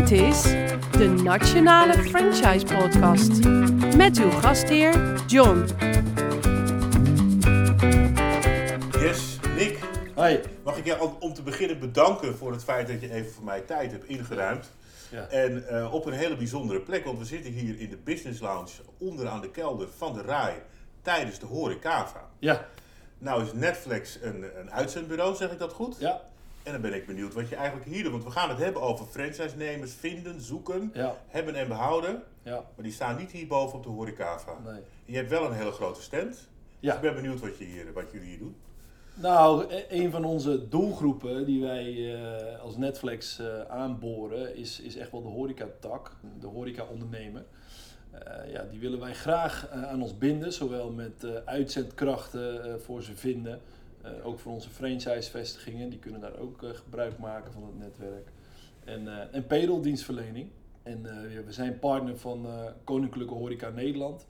Dit is de Nationale Franchise Podcast met uw gastheer John. Yes, Nick. Hoi. Mag ik jou om te beginnen bedanken voor het feit dat je even voor mij tijd hebt ingeruimd. Ja. En eh, op een hele bijzondere plek, want we zitten hier in de Business Lounge onderaan de kelder van de RAI tijdens de Horecava. Ja, Nou is Netflix een, een uitzendbureau, zeg ik dat goed? ja, En dan ben ik benieuwd wat je eigenlijk hier doet. Want we gaan het hebben over franchise-nemers vinden, zoeken, ja, hebben en behouden. ja. Maar die staan niet hierboven op de Horecava. Nee. Je hebt wel een hele grote stand. Dus ik ben benieuwd wat, je hier, wat jullie hier doen. Nou, e- een van onze doelgroepen die wij eh, als Netflix eh, aanboren is, is echt wel de horecatak, de horeca-ondernemer. Eh, ja, die willen wij graag aan ons binden, zowel met uitzendkrachten voor ze vinden, eh, ook voor onze franchise-vestigingen, die kunnen daar ook eh, gebruik maken van het netwerk. En, eh en payroll-dienstverlening. En we zijn partner van Koninklijke Horeca Nederland.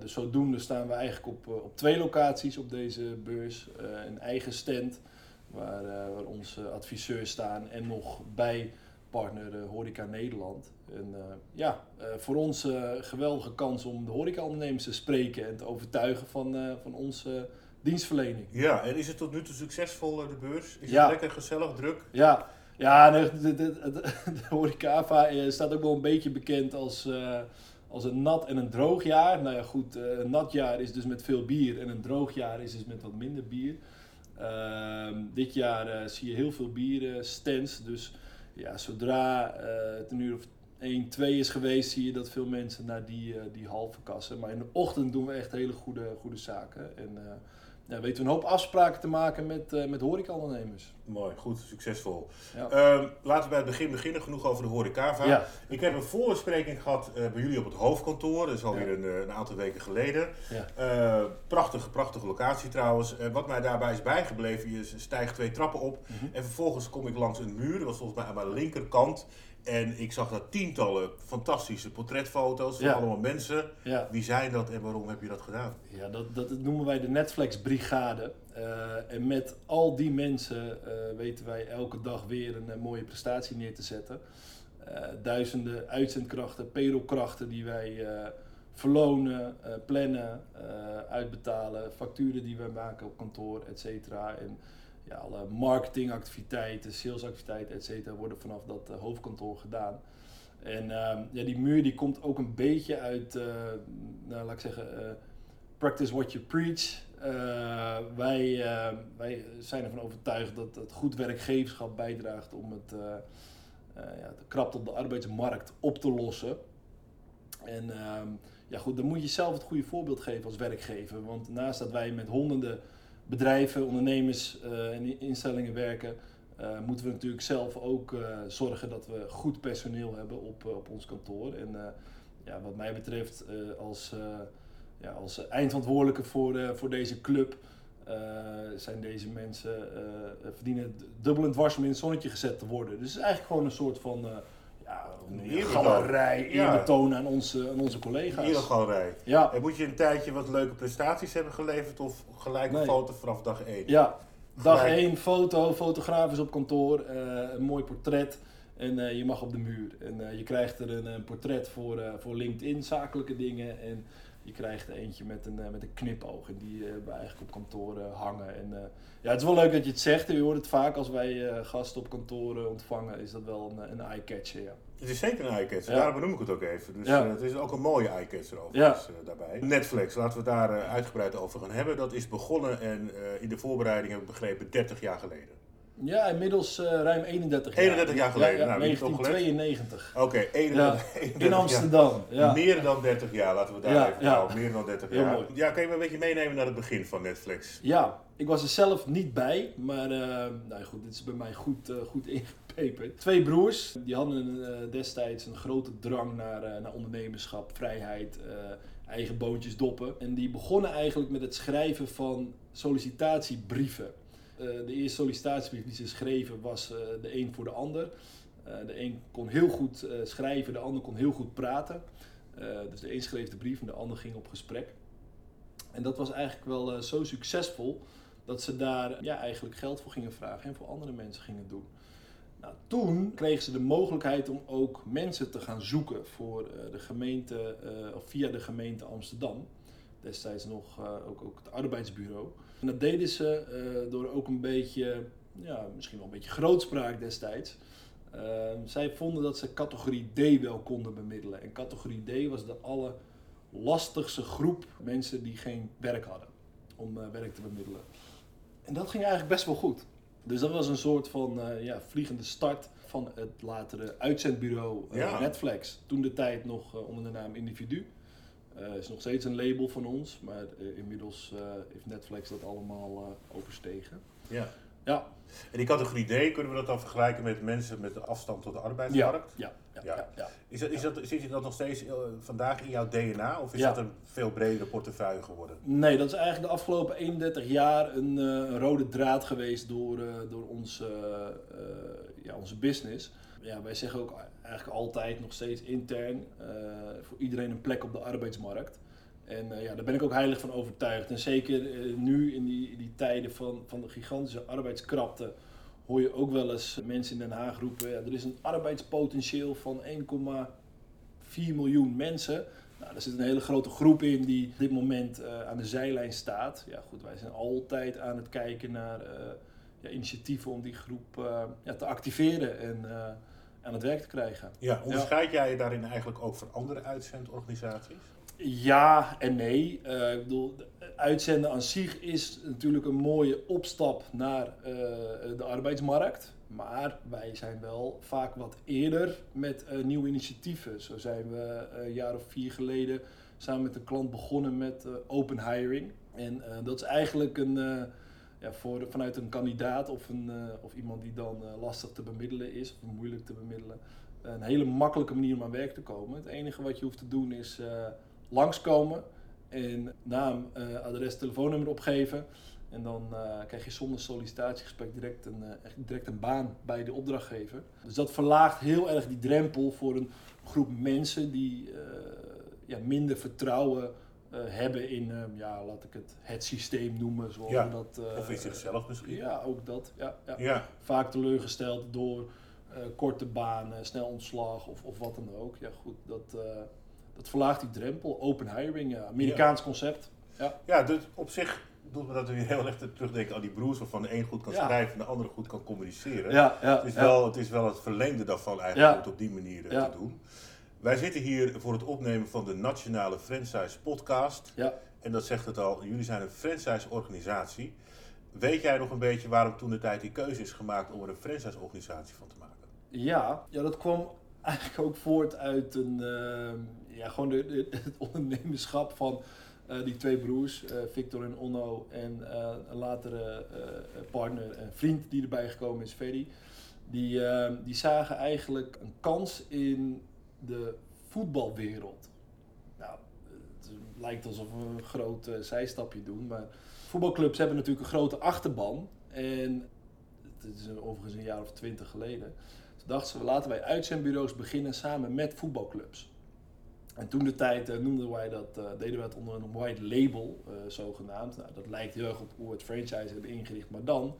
Dus zodoende staan we eigenlijk op, op twee locaties op deze beurs. Een eigen stand waar, waar onze adviseurs staan en nog bij partner Horeca Nederland. En ja, voor ons geweldige kans om de horecaondernemers te spreken en te overtuigen van, van onze dienstverlening. Ja, en is het tot nu toe succesvol, eh, de beurs? Is Ja. het lekker gezellig, druk? Ja, ja de, de, de, de, Horecava eh, staat ook wel een beetje bekend als, eh, als een nat en een droog jaar. Nou ja, goed, een nat jaar is dus met veel bier en een droog jaar is dus met wat minder bier. Ehm, dit jaar zie je heel veel bierstands, dus ja, zodra het een uur of 1, 2 is geweest, zie je dat veel mensen naar die, die halve kassen. Maar in de ochtend doen we echt hele goede, goede zaken. En ja, weten we een hoop afspraken te maken met, eh met horecaondernemers. Mooi, goed, succesvol. Ja. Ehm, laten we bij het begin beginnen. Genoeg over de horecava. Ja. Ik heb een voorbespreking gehad eh, bij jullie op het hoofdkantoor. Dat is alweer een, eh, een aantal weken geleden. Eh, prachtige, prachtige locatie trouwens. Wat mij daarbij is bijgebleven, je stijgt twee trappen op. Mhm. En vervolgens kom ik langs een muur. Dat was volgens mij aan mijn linkerkant. En ik zag daar tientallen fantastische portretfoto's van Ja. allemaal mensen. Ja, Wie zijn dat en waarom heb je dat gedaan? ja dat, dat noemen wij de Netflix-brigade. Eh, en met al die mensen eh, weten wij elke dag weer een, eh, mooie prestatie neer te zetten. Duizenden uitzendkrachten, payrollkrachten die wij verlonen, plannen, uitbetalen, facturen die wij maken op kantoor, et cetera. En ja, alle marketingactiviteiten, salesactiviteiten, et cetera, worden vanaf dat eh, hoofdkantoor gedaan. En ehm, ja, die muur die komt ook een beetje uit, eh, nou, laat ik zeggen, eh, practice what you preach. Wij, eh, wij zijn ervan overtuigd dat het goed werkgeverschap bijdraagt om het ja, de krapte op de arbeidsmarkt op te lossen. En ehm, ja, goed, dan moet je zelf het goede voorbeeld geven als werkgever. Want naast dat wij met honderden bedrijven, ondernemers eh, en instellingen werken, eh, moeten we natuurlijk zelf ook eh, zorgen dat we goed personeel hebben op, op ons kantoor. En ja, wat mij betreft, als, ja, als eindverantwoordelijke voor, voor deze club, zijn deze mensen verdienen dubbel en dwars om in het zonnetje gezet te worden. Dus het is eigenlijk gewoon een soort van ja, Een eerbetoon. galerij, Ja. aan onze, aan onze Een collega's. eregalerij. Ja, En moet je een tijdje wat leuke prestaties hebben geleverd of gelijk een Nee. foto vanaf dag 1? ja. dag Gelijk. 1, foto, fotograaf is op kantoor, eh, een mooi portret. En eh, je mag op de muur. En eh, je krijgt er een, een portret voor, voor LinkedIn, zakelijke dingen. En je krijgt eentje met een, eh, met een knipoog. En die eh, hebben we eigenlijk op kantoor eh, hangen. En, ja, het is wel leuk dat je het zegt. Je hoort het vaak als wij gasten op kantoor eh, ontvangen. Is dat wel een, een eye-catcher, ja. Het is zeker een eye-catcher, Ja. daarom benoem ik het ook even. Dus Ja. het is ook een mooie eye-catcher overigens daarbij. Netflix, laten we daar uitgebreid over gaan hebben. Dat is begonnen en in de voorbereiding heb ik begrepen 30 jaar geleden. Ja, inmiddels eh, ruim 31 jaar. 31 jaar geleden, Ja, ja, nou, wie heeft het opgelet? 1992. Oké, 31, Ja, 31 in. Amsterdam. Ja. Meer dan 30 jaar, laten we daar even houden. Meer dan 30 Heel jaar. mooi. Ja, kan je me een beetje meenemen naar het begin van Netflix? Ja, ik was er zelf niet bij, maar eh, nou goed, dit is bij mij goed, eh, goed ingepeperd. Twee broers, die hadden destijds een grote drang naar, naar ondernemerschap, vrijheid, eigen boontjes doppen. En die begonnen eigenlijk met het schrijven van sollicitatiebrieven. Eh, de eerste sollicitatiebrief die ze schreven was eh, de een voor de ander. Eh, de een kon heel goed schrijven, de ander kon heel goed praten. Dus de een schreef de brief en de ander ging op gesprek. En dat was eigenlijk wel zo succesvol dat ze daar ja, eigenlijk geld voor gingen vragen en voor andere mensen gingen doen. Nou, toen kregen ze de mogelijkheid om ook mensen te gaan zoeken voor de gemeente, of via de gemeente Amsterdam. Destijds nog ook, ook het arbeidsbureau. En dat deden ze door ook een beetje, ja, misschien wel een beetje grootspraak destijds. Ehm, zij vonden dat ze categorie D wel konden bemiddelen. En categorie D was de allerlastigste groep mensen die geen werk hadden om uh, werk te bemiddelen. En dat ging eigenlijk best wel goed. Dus dat was een soort van uh, ja, vliegende start van het latere uitzendbureau uh, Netflix. Toen de tijd nog onder de naam Individu. Is nog steeds een label van ons, maar inmiddels heeft Netflix dat allemaal overstegen. Ja. Ja. En die categorie D, kunnen we dat dan vergelijken met mensen met de afstand tot de arbeidsmarkt? Ja. ja, ja, ja. Is dat, is dat, zit je dat nog steeds eh, vandaag in jouw DNA of is dat een veel bredere portefeuille geworden? Nee, dat is eigenlijk de afgelopen 31 jaar een, uh, rode draad geweest door, uh, door ons, ja, onze business. Ja, wij zeggen ook eigenlijk altijd nog steeds intern voor iedereen een plek op de arbeidsmarkt. En uh, ja, daar ben ik ook heilig van overtuigd. En zeker uh, nu in die, die tijden van, van de gigantische arbeidskrapte hoor je ook wel eens mensen in Den Haag roepen: ja, er is een arbeidspotentieel van 1,4 miljoen mensen. Nou, er zit een hele grote groep in die op dit moment aan de zijlijn staat. Ja, goed, wij zijn altijd aan het kijken naar ja, initiatieven om die groep ja, te activeren en aan het werk te krijgen. Ja, onderscheid jij je daarin eigenlijk ook van andere uitzendorganisaties? Ja en nee. Uh, ik bedoel, uitzenden aan zich is natuurlijk een mooie opstap naar uh, de arbeidsmarkt. Maar wij zijn wel vaak wat eerder met uh, nieuwe initiatieven. Zo zijn we een jaar of vier geleden samen met een klant begonnen met open hiring. En dat is eigenlijk een, ja, voor, vanuit een kandidaat of, een, of iemand die dan lastig te bemiddelen is of moeilijk te bemiddelen. Een hele makkelijke manier om aan werk te komen. Het enige wat je hoeft te doen is langskomen en naam, adres, telefoonnummer opgeven. En dan krijg je zonder sollicitatiegesprek direct een, uh, direct een baan bij de opdrachtgever. Dus dat verlaagt heel erg die drempel voor een groep mensen die ja, minder vertrouwen hebben in, ja, laat ik het, het systeem noemen. Zoals ja, dat, of in zichzelf misschien. Ja, ook dat. Ja, ja. ja. Vaak teleurgesteld door korte banen, snel ontslag of, of wat dan ook. Ja, goed, dat dat verlaagt die drempel. Open hiring, ja, Amerikaans concept. Ja, ja dus op zich doet me dat weer heel erg terugdenken aan die broers waarvan de een goed kan schrijven en de andere goed kan communiceren. Ja, ja, het, is wel, het is wel het verlengde daarvan eigenlijk om het op die manier eh, te doen. Wij zitten hier voor het opnemen van de Nationale Franchise Podcast. Ja. En dat zegt het al, jullie zijn een franchise organisatie. Weet jij nog een beetje waarom toen de tijd die keuze is gemaakt om er een franchise organisatie van te maken? Ja, ja dat kwam eigenlijk ook voort uit een, ehm, ja, gewoon de, het ondernemerschap van uh, die twee broers, uh, Victor en Onno, en een latere partner en vriend die erbij gekomen is, Ferry. Die, die zagen eigenlijk een kans in de voetbalwereld. Nou, het lijkt alsof we een groot zijstapje doen, maar voetbalclubs hebben natuurlijk een grote achterban. En het is overigens een jaar of twintig geleden. Dachten ze, laten wij uitzendbureaus beginnen samen met voetbalclubs. En toen de tijd uh, noemden wij dat, uh, deden we het onder een white label, zogenaamd. Nou, dat lijkt heel erg op hoe het franchise hebben ingericht, maar dan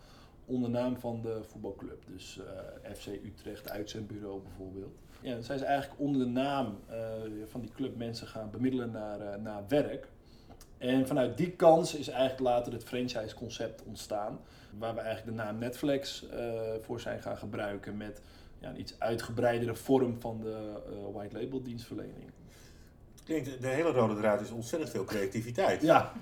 onder naam van de voetbalclub. Dus FC Utrecht, uitzendbureau bijvoorbeeld. Ja, dan zijn ze eigenlijk onder de naam van die club mensen gaan bemiddelen naar, naar werk. En vanuit die kans is eigenlijk later het franchise concept ontstaan. Waar we eigenlijk de naam Netflix voor zijn gaan gebruiken met ja, een iets uitgebreidere vorm van de white label dienstverlening klinkt, de hele rode draad is ontzettend veel creativiteit. Ja.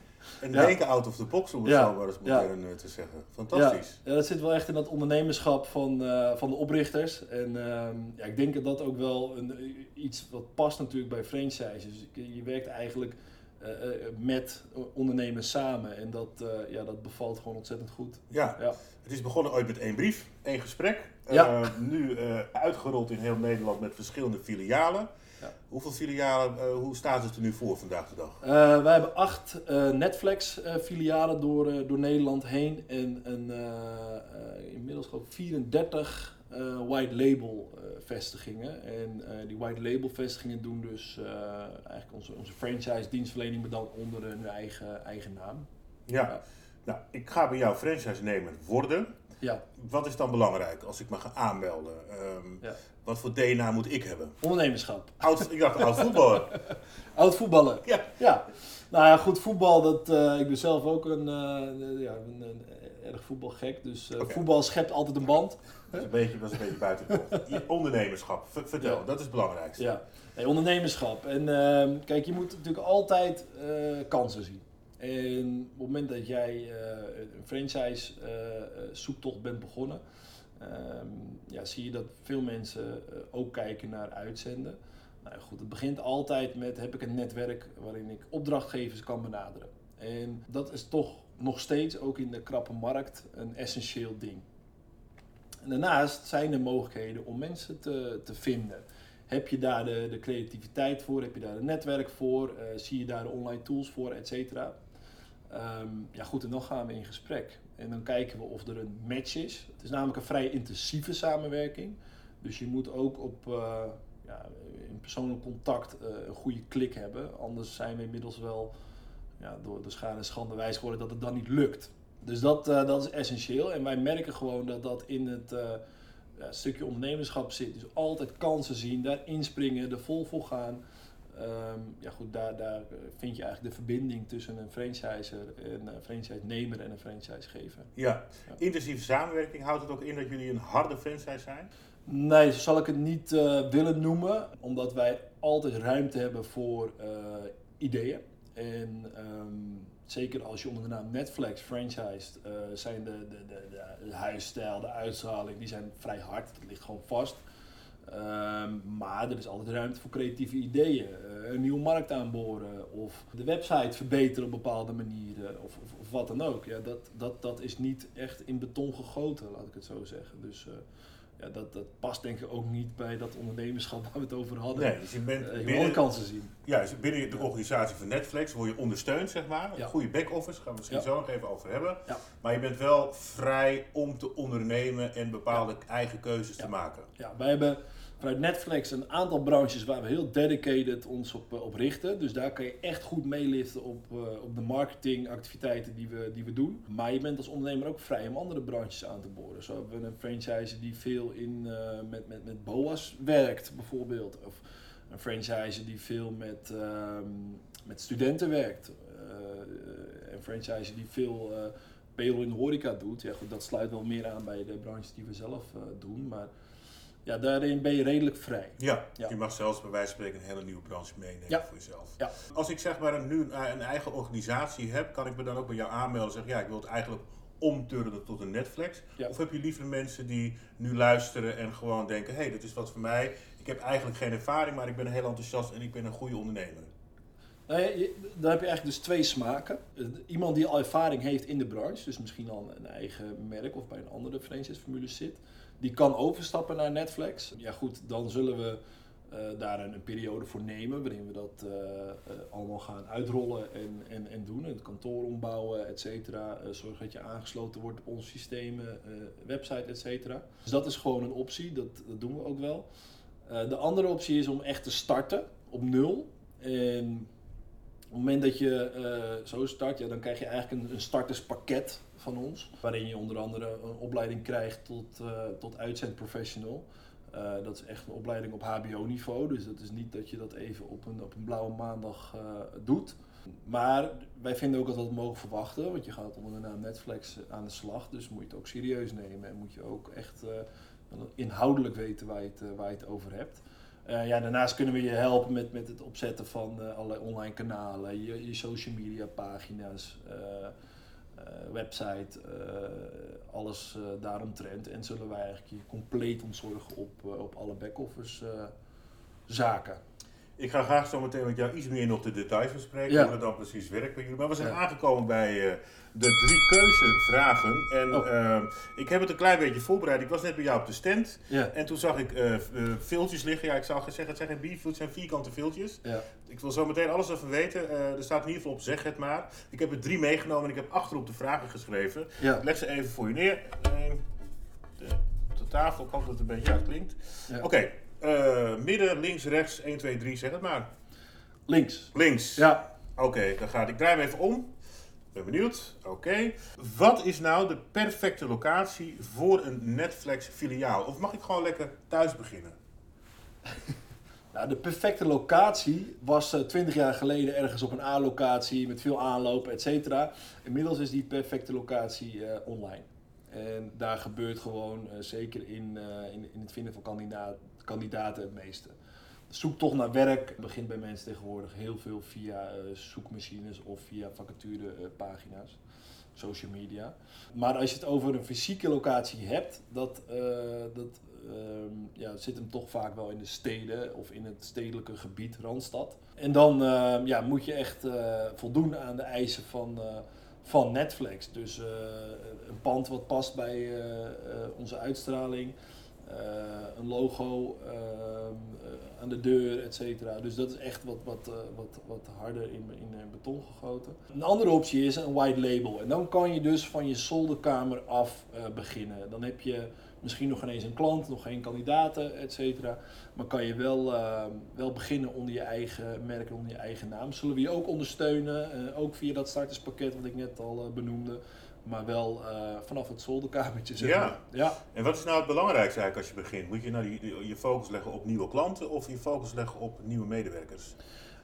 En denken out of the box, om het zo maar eens modern. Eh, te zeggen. Fantastisch. Ja. dat zit wel echt in dat ondernemerschap van, uh, van de oprichters. En uh, ja, ik denk dat dat ook wel een, iets wat past natuurlijk bij franchises. Je, je werkt eigenlijk uh, met ondernemers samen. En dat, ja, dat bevalt gewoon ontzettend goed. Ja. ja. Het is begonnen ooit met één brief, één gesprek. Ja. nu uitgerold in heel Nederland met verschillende filialen. Hoeveel filialen, uh, hoe staat het er nu voor vandaag de dag? Uh, wij hebben acht uh, Netflix filialen door, door Nederland heen en een, inmiddels geloof ik 34 white label vestigingen. En die white label vestigingen doen dus eigenlijk onze, onze franchise dienstverlening, maar dan onder hun eigen, eigen naam. Ja. nou ik ga bij jou franchise nemen worden. Ja. Wat is dan belangrijk als ik me ga aanmelden? Um, ja. Wat voor DNA moet ik hebben? Ondernemerschap. Oud, ik dacht oud voetballer. oud voetballer. Ja. ja. Nou ja, goed, voetbal, dat, uh, ik ben zelf ook een, uh, ja, een, een, erg voetbalgek. Dus uh, okay. voetbal schept altijd een band. Dat is een beetje, dat is een beetje buiten Ondernemerschap, vertel, ja. dat is het belangrijkste. Ja, nee, ondernemerschap. En ehm, kijk, je moet natuurlijk altijd kansen zien. En op het moment dat jij een franchise zoektocht bent begonnen, Ehm, ja, zie je dat veel mensen eh, ook kijken naar uitzenden. Nou goed, het begint altijd met heb ik een netwerk waarin ik opdrachtgevers kan benaderen. En dat is toch nog steeds, ook in de krappe markt, een essentieel ding. En daarnaast zijn er mogelijkheden om mensen te, te vinden. Heb je daar de, de creativiteit voor? Heb je daar een netwerk voor? Uh, zie je daar de online tools voor, et cetera? Ehm, ja goed, en dan gaan we in gesprek. En dan kijken we of er een match is. Het is namelijk een vrij intensieve samenwerking. Dus je moet ook op uh, ja, in persoonlijk contact uh, een goede klik hebben. Anders zijn we inmiddels wel ja, door de schade en schande wijs geworden dat het dan niet lukt. Dus dat, uh, dat is essentieel. En wij merken gewoon dat dat in het stukje ondernemerschap zit. Dus altijd kansen zien, daar inspringen, er vol voor gaan. Um, ja goed, daar, daar vind je eigenlijk de verbinding tussen een franchiser, een franchise-nemer en een franchisegever. Ja. ja, intensieve samenwerking, houdt het ook in dat jullie een harde franchise zijn? Nee, zo zal ik het niet uh, willen noemen, omdat wij altijd ruimte hebben voor uh, ideeën. En um, zeker als je onder de naam Netflix franchised, uh, zijn de, de, de, de, huisstijl, de uitstraling, die zijn vrij hard. Dat ligt gewoon vast. Um, maar er is altijd ruimte voor creatieve ideeën. Uh, een nieuwe markt aanboren of de website verbeteren op bepaalde manieren of, of, of, wat dan ook. Ja, dat, dat, dat is niet echt in beton gegoten, laat ik het zo zeggen. Dus uh, ja, dat, dat past denk ik ook niet bij dat ondernemerschap waar we het over hadden. Nee, dus je bent uh, je binnen, kansen zien. Ja, dus binnen de organisatie van Netflix word je ondersteund, zeg maar. Een goede back-office, gaan we misschien zo nog even over hebben. Maar je bent wel vrij om te ondernemen en bepaalde eigen keuzes te maken. Ja, wij hebben vanuit Netflix een aantal branches waar we heel dedicated ons op, eh, op richten. Dus daar kan je echt goed meeliften op, uh, op de marketingactiviteiten die we, die we doen. Maar je bent als ondernemer ook vrij om andere branches aan te boren. Zo hebben we een franchise die veel in, uh, met, met, met BOA's werkt, bijvoorbeeld. Of een franchise die veel met, uh, met studenten werkt. een franchise die veel payroll in de horeca doet. Ja, goed, dat sluit wel meer aan bij de branches die we zelf doen. Maar ja, daarin ben je redelijk vrij. Ja, je mag zelfs bij wijze van spreken een hele nieuwe branche meenemen voor jezelf. Ja. Als ik zeg maar nu een eigen organisatie heb, kan ik me dan ook bij jou aanmelden en zeggen, ja, ik wil het eigenlijk omturnen tot een Netflix? Of heb je liever mensen die nu luisteren en gewoon denken, hé, hey, dit is wat voor mij. Ik heb eigenlijk geen ervaring, maar ik ben heel enthousiast en ik ben een goede ondernemer. Nou ja, dan heb je eigenlijk dus twee smaken. Iemand die al ervaring heeft in de branche, dus misschien al een eigen merk of bij een andere franchise-formule zit die kan overstappen naar Netflix. Ja goed, dan zullen we uh, daar een, periode voor nemen waarin we dat uh, uh, allemaal gaan uitrollen en, en, en doen. Het kantoor ombouwen, et cetera. zorg dat je aangesloten wordt op onze systemen, website, et cetera. Dus dat is gewoon een optie, dat, dat doen we ook wel. de andere optie is om echt te starten op nul. En het moment dat je zo start, ja, dan krijg je eigenlijk een, een starterspakket van ons. Waarin je onder andere een opleiding krijgt tot, uh, tot uitzendprofessional. Uh, dat is echt een opleiding op HBO-niveau. Dus dat is niet dat je dat even op een, op een blauwe maandag doet. Maar wij vinden ook dat we dat mogen verwachten. Want je gaat onder de naam Netflix aan de slag. Dus moet je het ook serieus nemen. En moet je ook echt inhoudelijk weten waar je het, waar je het over hebt. Ja, daarnaast kunnen we je helpen met, met het opzetten van allerlei online kanalen, je, je social media pagina's. Eh, website, eh, alles eh, daaromtrent. En zullen wij eigenlijk je compleet ontzorgen op, op alle back-office zaken. Ik ga graag zo meteen met jou iets meer nog de details bespreken, hoe het dan precies werkt bij jullie. Maar we zijn aangekomen bij uh, de drie keuzevragen. En oh. uh, ik heb het een klein beetje voorbereid. Ik was net bij jou op de stand. Ja. En toen zag ik uh, filtjes liggen. Ja, ik zou zeggen, het zijn geen biervoet, het zijn vierkante filtjes. Ja. Ik wil zo meteen alles even weten. er staat in ieder geval op zeg het maar. Ik heb er drie meegenomen en ik heb achterop de vragen geschreven. Ik leg ze even voor je neer. De, op de tafel, ik hoop dat het een beetje uitklinkt. Oké. Uh, midden, links, rechts, 1, 2, 3, zeg het maar. Links. Links. Ja. Oké, dan ga ik. Draai hem even om. Ben benieuwd. Oké. Wat is nou de perfecte locatie voor een Netflix filiaal? Of mag ik gewoon lekker thuis beginnen? Nou, de perfecte locatie was uh, eh, 20 jaar geleden ergens op een A-locatie met veel aanlopen, et cetera. Inmiddels is die perfecte locatie uh, online. En daar gebeurt gewoon, uh, zeker in, in, in, het vinden van kandidaat, kandidaten, het meeste. De zoektocht naar werk begint bij mensen tegenwoordig heel veel via zoekmachines of via vacaturepagina's, social media. Maar als je het over een fysieke locatie hebt, dat, dat um, ja, zit hem toch vaak wel in de steden of in het stedelijke gebied, Randstad. En dan uh, ja, moet je echt voldoen aan de eisen van, van Netflix. Dus eh, een pand wat past bij onze uitstraling, een logo ehm, aan de deur, et cetera. Dus dat is echt wat, wat, wat, wat harder in, in beton gegoten. Een andere optie is een white label. En dan kan je dus van je zolderkamer af beginnen. Dan heb je misschien nog ineens een klant, nog geen kandidaten, et cetera. Maar kan je wel, uh, wel beginnen onder je eigen merk, onder je eigen naam. Zullen we je ook ondersteunen, ook via dat starterspakket wat ik net al benoemde. Maar wel vanaf het zolderkamertje. Zeg ja. ja. En wat is nou het belangrijkste eigenlijk als je begint? Moet je nou die, je focus leggen op nieuwe klanten of je focus leggen op nieuwe medewerkers?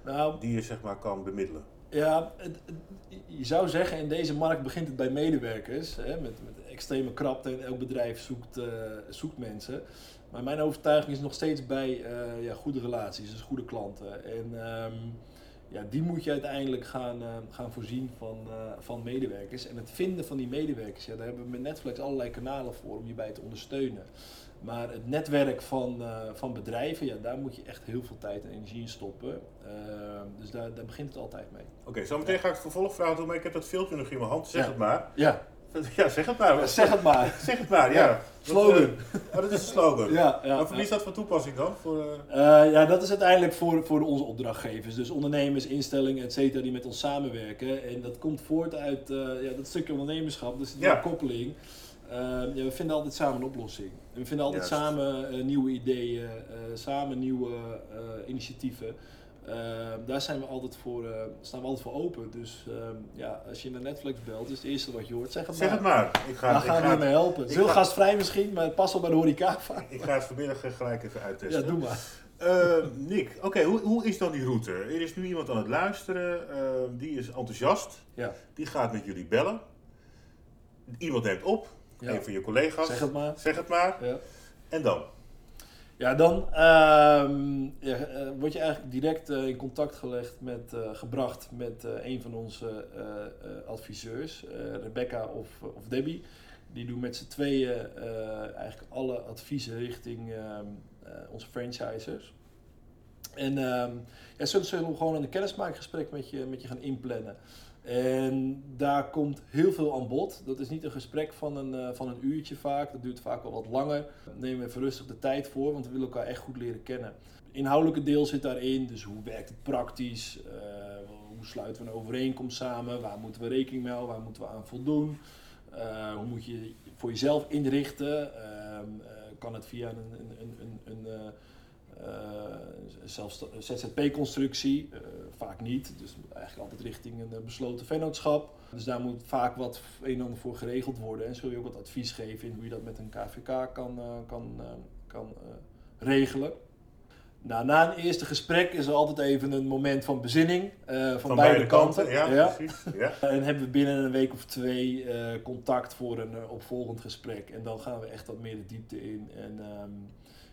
Nou, die je zeg maar kan bemiddelen? Ja, je zou zeggen in deze markt begint het bij medewerkers. Hè, met, met extreme krapte en elk bedrijf zoekt, uh, zoekt mensen. Maar mijn overtuiging is nog steeds bij uh, ja, goede relaties, dus goede klanten. En um, ja, die moet je uiteindelijk gaan, uh, gaan voorzien van, van medewerkers. En het vinden van die medewerkers, ja, daar hebben we met Netflix allerlei kanalen voor om je bij te ondersteunen. Maar het netwerk van, van bedrijven, ja, daar moet je echt heel veel tijd en energie in stoppen. Ehm, dus daar, daar begint het altijd mee. Oké, okay, zo meteen ga ik het vervolgvraag doen, maar ik heb dat filmpje nog in mijn hand. Zeg het maar. Ja. Ja, zeg het maar. Zeg het maar. zeg het maar, ja. ja. Slogan. Dat, uh, oh, dat is een slogan. ja, ja, maar voor wie is dat van toepassing dan? Voor, uh... Uh, ja, dat is uiteindelijk voor, voor onze opdrachtgevers. Dus ondernemers, instellingen, et cetera, die met ons samenwerken. En dat komt voort uit ja, dat stukje ondernemerschap. Dus die koppeling. Ehm, ja, we vinden altijd samen een oplossing. En we vinden altijd samen nieuwe ideeën, samen nieuwe initiatieven. Uh, daar zijn we altijd voor, uh, staan we altijd voor open. Dus uh, ja, als je naar Netflix belt, is het eerste wat je hoort. Zeg het zeg maar. Het maar. Ik ga, Daar gaan we je mee helpen. Het is heel gastvrij misschien, maar past wel bij de horeca. Ik ga het vanmiddag gelijk even uittesten. Ja, doe maar. Nick, oké, hoe, hoe is dan die route? Er is nu iemand aan het luisteren, die is enthousiast. Ja. Die gaat met jullie bellen. Iemand neemt op, ja. een van je collega's. Zeg het maar. Zeg het maar. Ja. En dan? Ja, dan ja, uh, word je eigenlijk direct uh, in contact gelegd met, uh, gebracht met een van onze adviseurs, Rebecca of, of Debbie. Die doen met z'n tweeën eigenlijk alle adviezen richting ehm, onze franchisers. En um, ja, zullen ze gewoon een kennismakingsgesprek met je, met je gaan inplannen. En daar komt heel veel aan bod. Dat is niet een gesprek van een, uh, van een uurtje vaak. Dat duurt vaak wel wat langer. Nemen we even rustig de tijd voor, want we willen elkaar echt goed leren kennen. Inhoudelijke deel zit daarin. Dus hoe werkt het praktisch? Uh, hoe sluiten we een overeenkomst samen? Waar moeten we rekening mee houden? Waar moeten we aan voldoen? Uh, hoe moet je voor jezelf inrichten? Ehm, kan het via een, een, een, een zelfs ZZP-constructie, uh, vaak niet. Dus eigenlijk altijd richting een eh, besloten vennootschap. Dus daar moet vaak wat een en ander voor geregeld worden. En zul je ook wat advies geven in hoe je dat met een KVK kan, uh, kan, kan regelen. Nou, na een eerste gesprek is er altijd even een moment van bezinning van, van, beide, kanten. kanten. Ja, precies. Ja. en hebben we binnen een week of twee contact voor een opvolgend gesprek. En dan gaan we echt wat meer de diepte in. En ehm,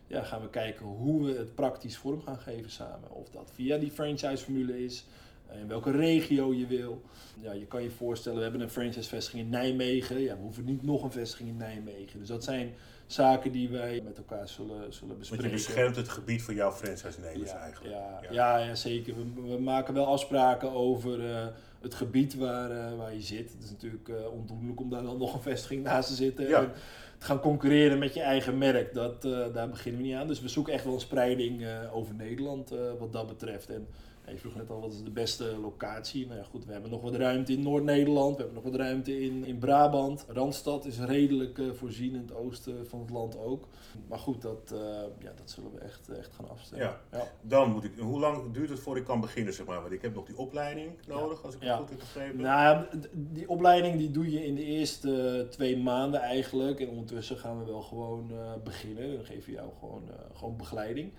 ja, gaan we kijken hoe we het praktisch vorm gaan geven samen. Of dat via die franchise-formule is, in welke regio je wil. Ja, je kan je voorstellen, we hebben een franchise-vestiging in Nijmegen. Ja, we hoeven niet nog een vestiging in Nijmegen. Dus dat zijn zaken die wij met elkaar zullen, zullen bespreken. Want je beschermt het gebied voor jouw franchise-nemers ja, eigenlijk. Ja, ja. ja, zeker. We, we, maken wel afspraken over uh, het gebied waar, uh, waar je zit. Het is natuurlijk uh, ondoenlijk om daar dan nog een vestiging naast te zitten. Ja gaan concurreren met je eigen merk, dat, uh, daar beginnen we niet aan. Dus we zoeken echt wel een spreiding uh, over Nederland uh, wat dat betreft. En je vroeg net al, wat is de beste locatie? Nou ja, goed, we hebben nog wat ruimte in Noord-Nederland, we hebben nog wat ruimte in, in Brabant. Randstad is redelijk uh, voorzien, in het oosten van het land ook. Maar goed, dat, uh, ja, dat zullen we echt, echt gaan afstemmen. Ja. ja. Dan moet ik, hoe lang duurt het voor ik kan beginnen, zeg maar? Want ik heb nog die opleiding nodig, als ik het goed heb begrepen. Nou, die opleiding die doe je in de eerste twee maanden eigenlijk. En ondertussen gaan we wel gewoon uh, beginnen. Dan geven we jou gewoon, gewoon begeleiding.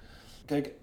Kijk,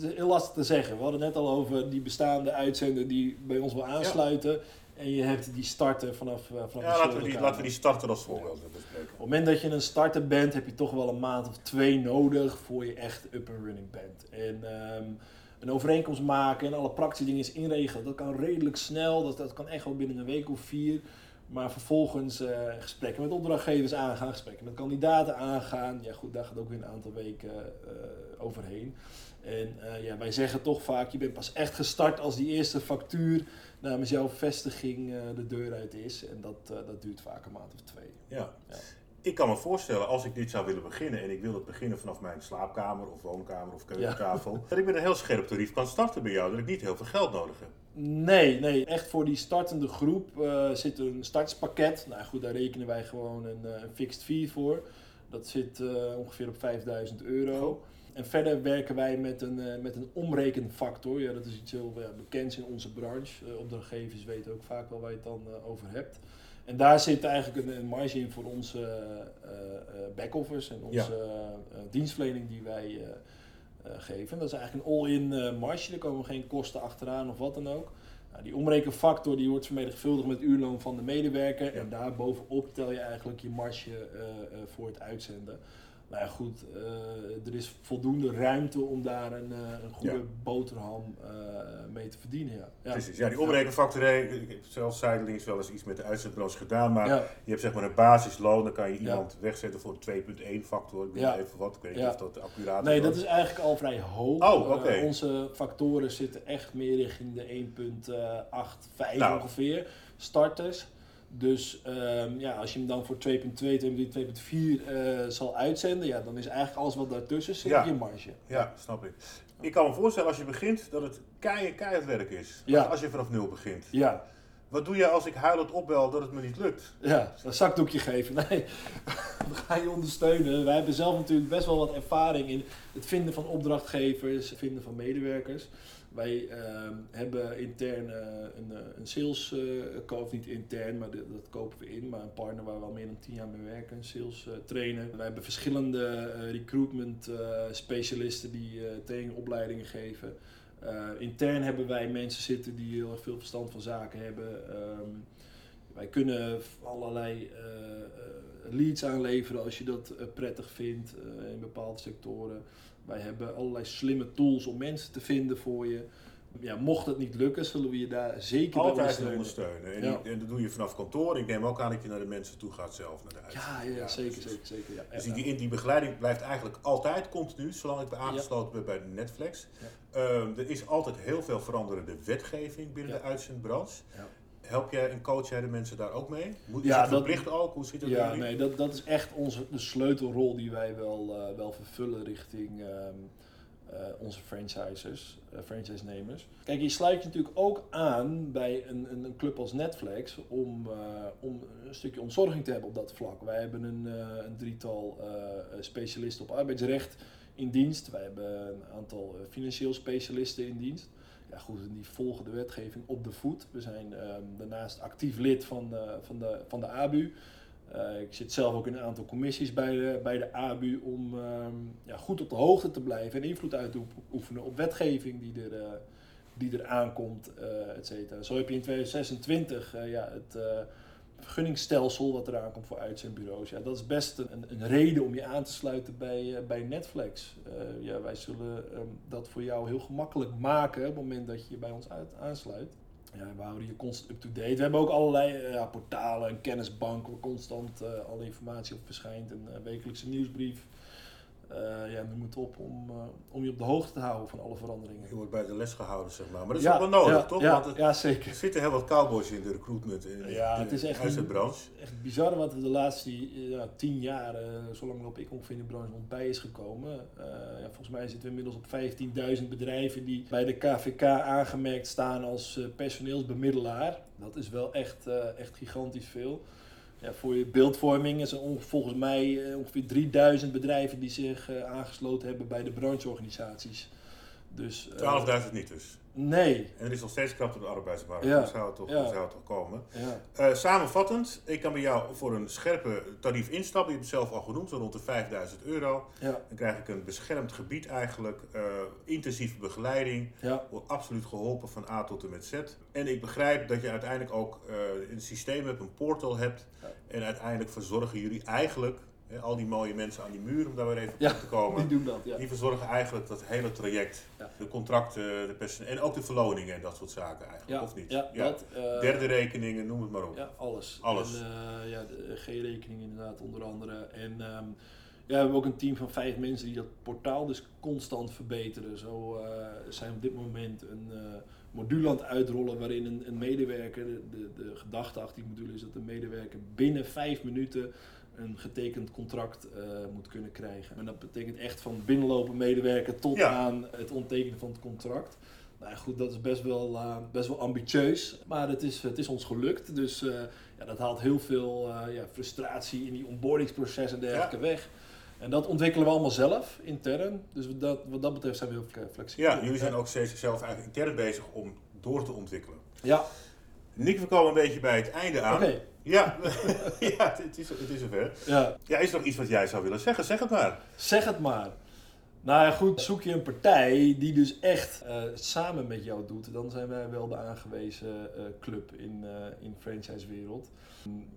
heel lastig te zeggen. We hadden net al over die bestaande uitzender die bij ons wil aansluiten. En je hebt die starter vanaf, uh, vanaf ja, laten we, die, laten we die starter als voorbeeld bespreken. Op het moment dat je een starter bent, heb je toch wel een maand of twee nodig voor je echt up and running bent. En um, een overeenkomst maken en alle praktische dingen is inregelen, dat kan redelijk snel. Dat, dat kan echt wel binnen een week of vier. Maar vervolgens uh, gesprekken met opdrachtgevers aangaan, gesprekken met kandidaten aangaan. Ja goed, daar gaat ook weer een aantal weken uh, overheen. En uh, ja, wij zeggen toch vaak, je bent pas echt gestart als die eerste factuur namens jouw vestiging de deur uit is. En dat, dat duurt vaak een maand of twee. Ja. ja. Ik kan me voorstellen, als ik dit zou willen beginnen en ik wil het beginnen vanaf mijn slaapkamer of woonkamer of keukentafel, dat ik met een heel scherp tarief kan starten bij jou, dat ik niet heel veel geld nodig heb. Nee, nee. Echt voor die startende groep uh, zit een startspakket. Nou goed, daar rekenen wij gewoon een, een fixed fee voor. Dat zit uh, ongeveer op 5000 euro. Oh. En verder werken wij met een, met een omrekenfactor. Ja, dat is iets heel bekends in onze branche. opdrachtgevers weten ook vaak wel waar je het dan over hebt. En daar zit eigenlijk een, een marge in voor onze back-office en onze ja. dienstverlening die wij eh, geven. Dat is eigenlijk een all-in uh, marge, er komen geen kosten achteraan of wat dan ook. Nou, die omrekenfactor die wordt vermenigvuldigd met het uurloon van de medewerker en daar bovenop tel je eigenlijk je marge uh, voor het uitzenden. Nou ja, goed, uh, er is voldoende ruimte om daar een, uh, een goede boterham uh, mee te verdienen. Ja. ja. Precies, ja, die omrekenfactor, ik heb zelf zijdelings wel eens iets met de uitzendbureaus gedaan, maar ja. je hebt zeg maar een basisloon, dan kan je iemand wegzetten voor een 2.1 factor, ik weet even wat, ik weet niet of dat accuraat is. Nee, dat is eigenlijk al vrij hoog. Oh, oké. onze factoren zitten echt meer richting de 1.85 nou. ongeveer, starters. Dus um, ja, als je hem dan voor 2.2, 2.3, 2.4 uh, zal uitzenden, ja, dan is eigenlijk alles wat daartussen zit ja. je marge. Ja, snap ik. Ik kan me voorstellen als je begint dat het keihard, werk is. Ja. Als je vanaf nul begint. Ja. Wat doe je als ik huilend opbel dat het me niet lukt? Ja, een zakdoekje geven. Nee, we gaan je ondersteunen. Wij hebben zelf natuurlijk best wel wat ervaring in het vinden van opdrachtgevers, het vinden van medewerkers. Wij uh, hebben intern uh, een, eh, een sales uh, niet intern, maar dat kopen we in. Maar een partner waar we al meer dan tien jaar mee werken, een sales trainer. Wij hebben verschillende recruitment specialisten die trainingopleidingen geven. intern hebben wij mensen zitten die heel erg veel verstand van zaken hebben. Um, wij kunnen allerlei leads aanleveren als je dat prettig vindt in bepaalde sectoren. Wij hebben allerlei slimme tools om mensen te vinden voor je. Ja, mocht het niet lukken, zullen we je daar zeker Altijd bij ondersteunen. ondersteunen. En, en, dat doe je vanaf kantoor. Ik neem ook aan dat je naar de mensen toe gaat zelf. Naar de ja, ja, ja, zeker, zeker, zeker. Ja. Dus die, die begeleiding blijft eigenlijk altijd continu, zolang ik ben aangesloten ben bij Netflix. Uh, er is altijd heel veel veranderende wetgeving binnen de uitzendbranche. Help jij en coach jij de mensen daar ook mee? Moet, ja, dat verplicht ook? Hoe zit het Ja, nee, dat, dat is echt onze, de sleutelrol die wij wel, uh, wel vervullen richting um, uh, onze franchisers, uh, franchise-nemers. Kijk, je sluit je natuurlijk ook aan bij een, een, een club als Netflix om, om een stukje ontzorging te hebben op dat vlak. Wij hebben een, een drietal specialisten op arbeidsrecht in dienst. Wij hebben een aantal financieel specialisten in dienst ja, goed, die volgen de wetgeving op de voet. We zijn um, daarnaast actief lid van de, van de, van de ABU. Uh, ik zit zelf ook in een aantal commissies bij de, bij de ABU om um, ja, goed op de hoogte te blijven en invloed uit te oefenen op wetgeving die er, uh, die er aankomt, uh, et cetera. Zo heb je in 2026 ja, het vergunningsstelsel wat eraan komt voor uitzendbureaus. Ja, dat is best een, een reden om je aan te sluiten bij, uh, bij Netflix. Uh, ja, wij zullen um, dat voor jou heel gemakkelijk maken op het moment dat je je bij ons uit, aansluit. Ja, we houden je constant up-to-date. We hebben ook allerlei uh, ja, portalen, een kennisbank waar constant alle informatie op verschijnt. Een wekelijkse nieuwsbrief. Uh, ja, noem het op, om, uh, om je op de hoogte te houden van alle veranderingen. Je wordt bij de les gehouden, zeg maar. Maar dat is ook wel nodig, ja, toch? Ja, Want het, ja, zeker. Er zitten heel wat cowboys in de recruitment in, ja, het is echt, echt bizar wat er de laatste ja, tien jaar, uh, zolang op ik ongeveer in de branche bij is gekomen. ja, volgens mij zitten we inmiddels op 15.000 bedrijven die bij de KVK aangemerkt staan als personeelsbemiddelaar. Dat is wel echt, echt gigantisch veel. Ja, voor je beeldvorming is er volgens mij eh, ongeveer 3000 bedrijven die zich uh, aangesloten hebben bij de brancheorganisaties. Dus, 12.000 uh, niet dus? Nee. En er is nog steeds krapte op de arbeidsmarkt. Ja. Dat zou het toch, ja. zou het toch komen. Ja. Uh, samenvattend, ik kan bij jou voor een scherpe tarief instappen. Je hebt het zelf al genoemd, zo rond de 5000 euro. Ja. Dan krijg ik een beschermd gebied eigenlijk. Uh, intensieve begeleiding. Ja. Wordt absoluut geholpen van A tot en met Z. En ik begrijp dat je uiteindelijk ook uh, een systeem hebt, een portal hebt. En uiteindelijk verzorgen jullie eigenlijk al die mooie mensen aan die muur, om daar weer even ja, op te komen. Die doen dat, ja. Die verzorgen eigenlijk dat hele traject. Ja. De contracten, de personeel en ook de verloningen en dat soort zaken eigenlijk, of niet? Ja, Dat, uh, Derde rekeningen, noem het maar op. Ja, alles. Alles. En, uh, ja, de G-rekening inderdaad onder andere. En um, ja, we hebben ook een team van vijf mensen die dat portaal dus constant verbeteren. Zo uh, zijn we op dit moment een module aan het uitrollen waarin een, een medewerker, de, de, de gedachte achter die module is dat een medewerker binnen vijf minuten een getekend contract uh, moet kunnen krijgen. En dat betekent echt van binnenlopen medewerker tot aan het ondertekenen van het contract. Nou goed, dat is best wel, uh, best wel ambitieus, maar het is, het is ons gelukt. Dus uh, ja, dat haalt heel veel ja, frustratie in die onboardingsproces en dergelijke ja. weg. En dat ontwikkelen we allemaal zelf, intern. Dus dat, wat dat betreft zijn we heel flexibel. Ja, jullie zijn ook steeds zelf eigenlijk intern bezig om door te ontwikkelen. Ja. Nick, we komen een beetje bij het einde aan. Okay. Ja, ja het, is, het is zover. Ja. ja, is er nog iets wat jij zou willen zeggen? Zeg het maar. Zeg het maar. Nou ja, goed, zoek je een partij die dus echt uh, samen met jou doet, dan zijn wij wel de aangewezen uh, club in, uh, in franchisewereld.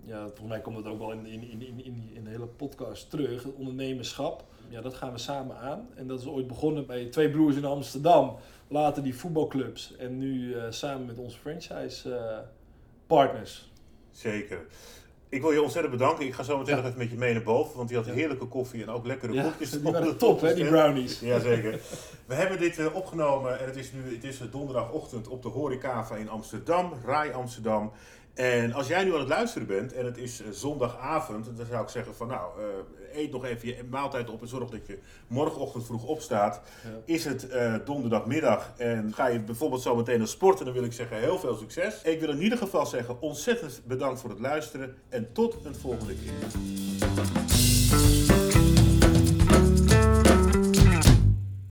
Ja, volgens mij komt dat ook wel in, in, in, in, in de hele podcast terug. Het ondernemerschap, ja, dat gaan we samen aan. En dat is ooit begonnen bij twee broers in Amsterdam, later die voetbalclubs en nu samen met onze franchise partners. Zeker. Ik wil je ontzettend bedanken. Ik ga zo meteen ja. nog even met je mee naar boven, want die had heerlijke koffie en ook lekkere ja, koekjes. Die waren top, hè, die brownies. Jazeker. We hebben dit uh, opgenomen en het is nu het is donderdagochtend op de Horecava in Amsterdam, Rai Amsterdam. En als jij nu aan het luisteren bent en het is uh, zondagavond, dan zou ik zeggen van nou, uh, eet nog even je maaltijd op en zorg dat je morgenochtend vroeg opstaat. Ja. Is het uh, donderdagmiddag en ga je bijvoorbeeld zo meteen naar sporten, dan wil ik zeggen heel veel succes. Ik wil in ieder geval zeggen ontzettend bedankt voor het luisteren en tot een volgende keer.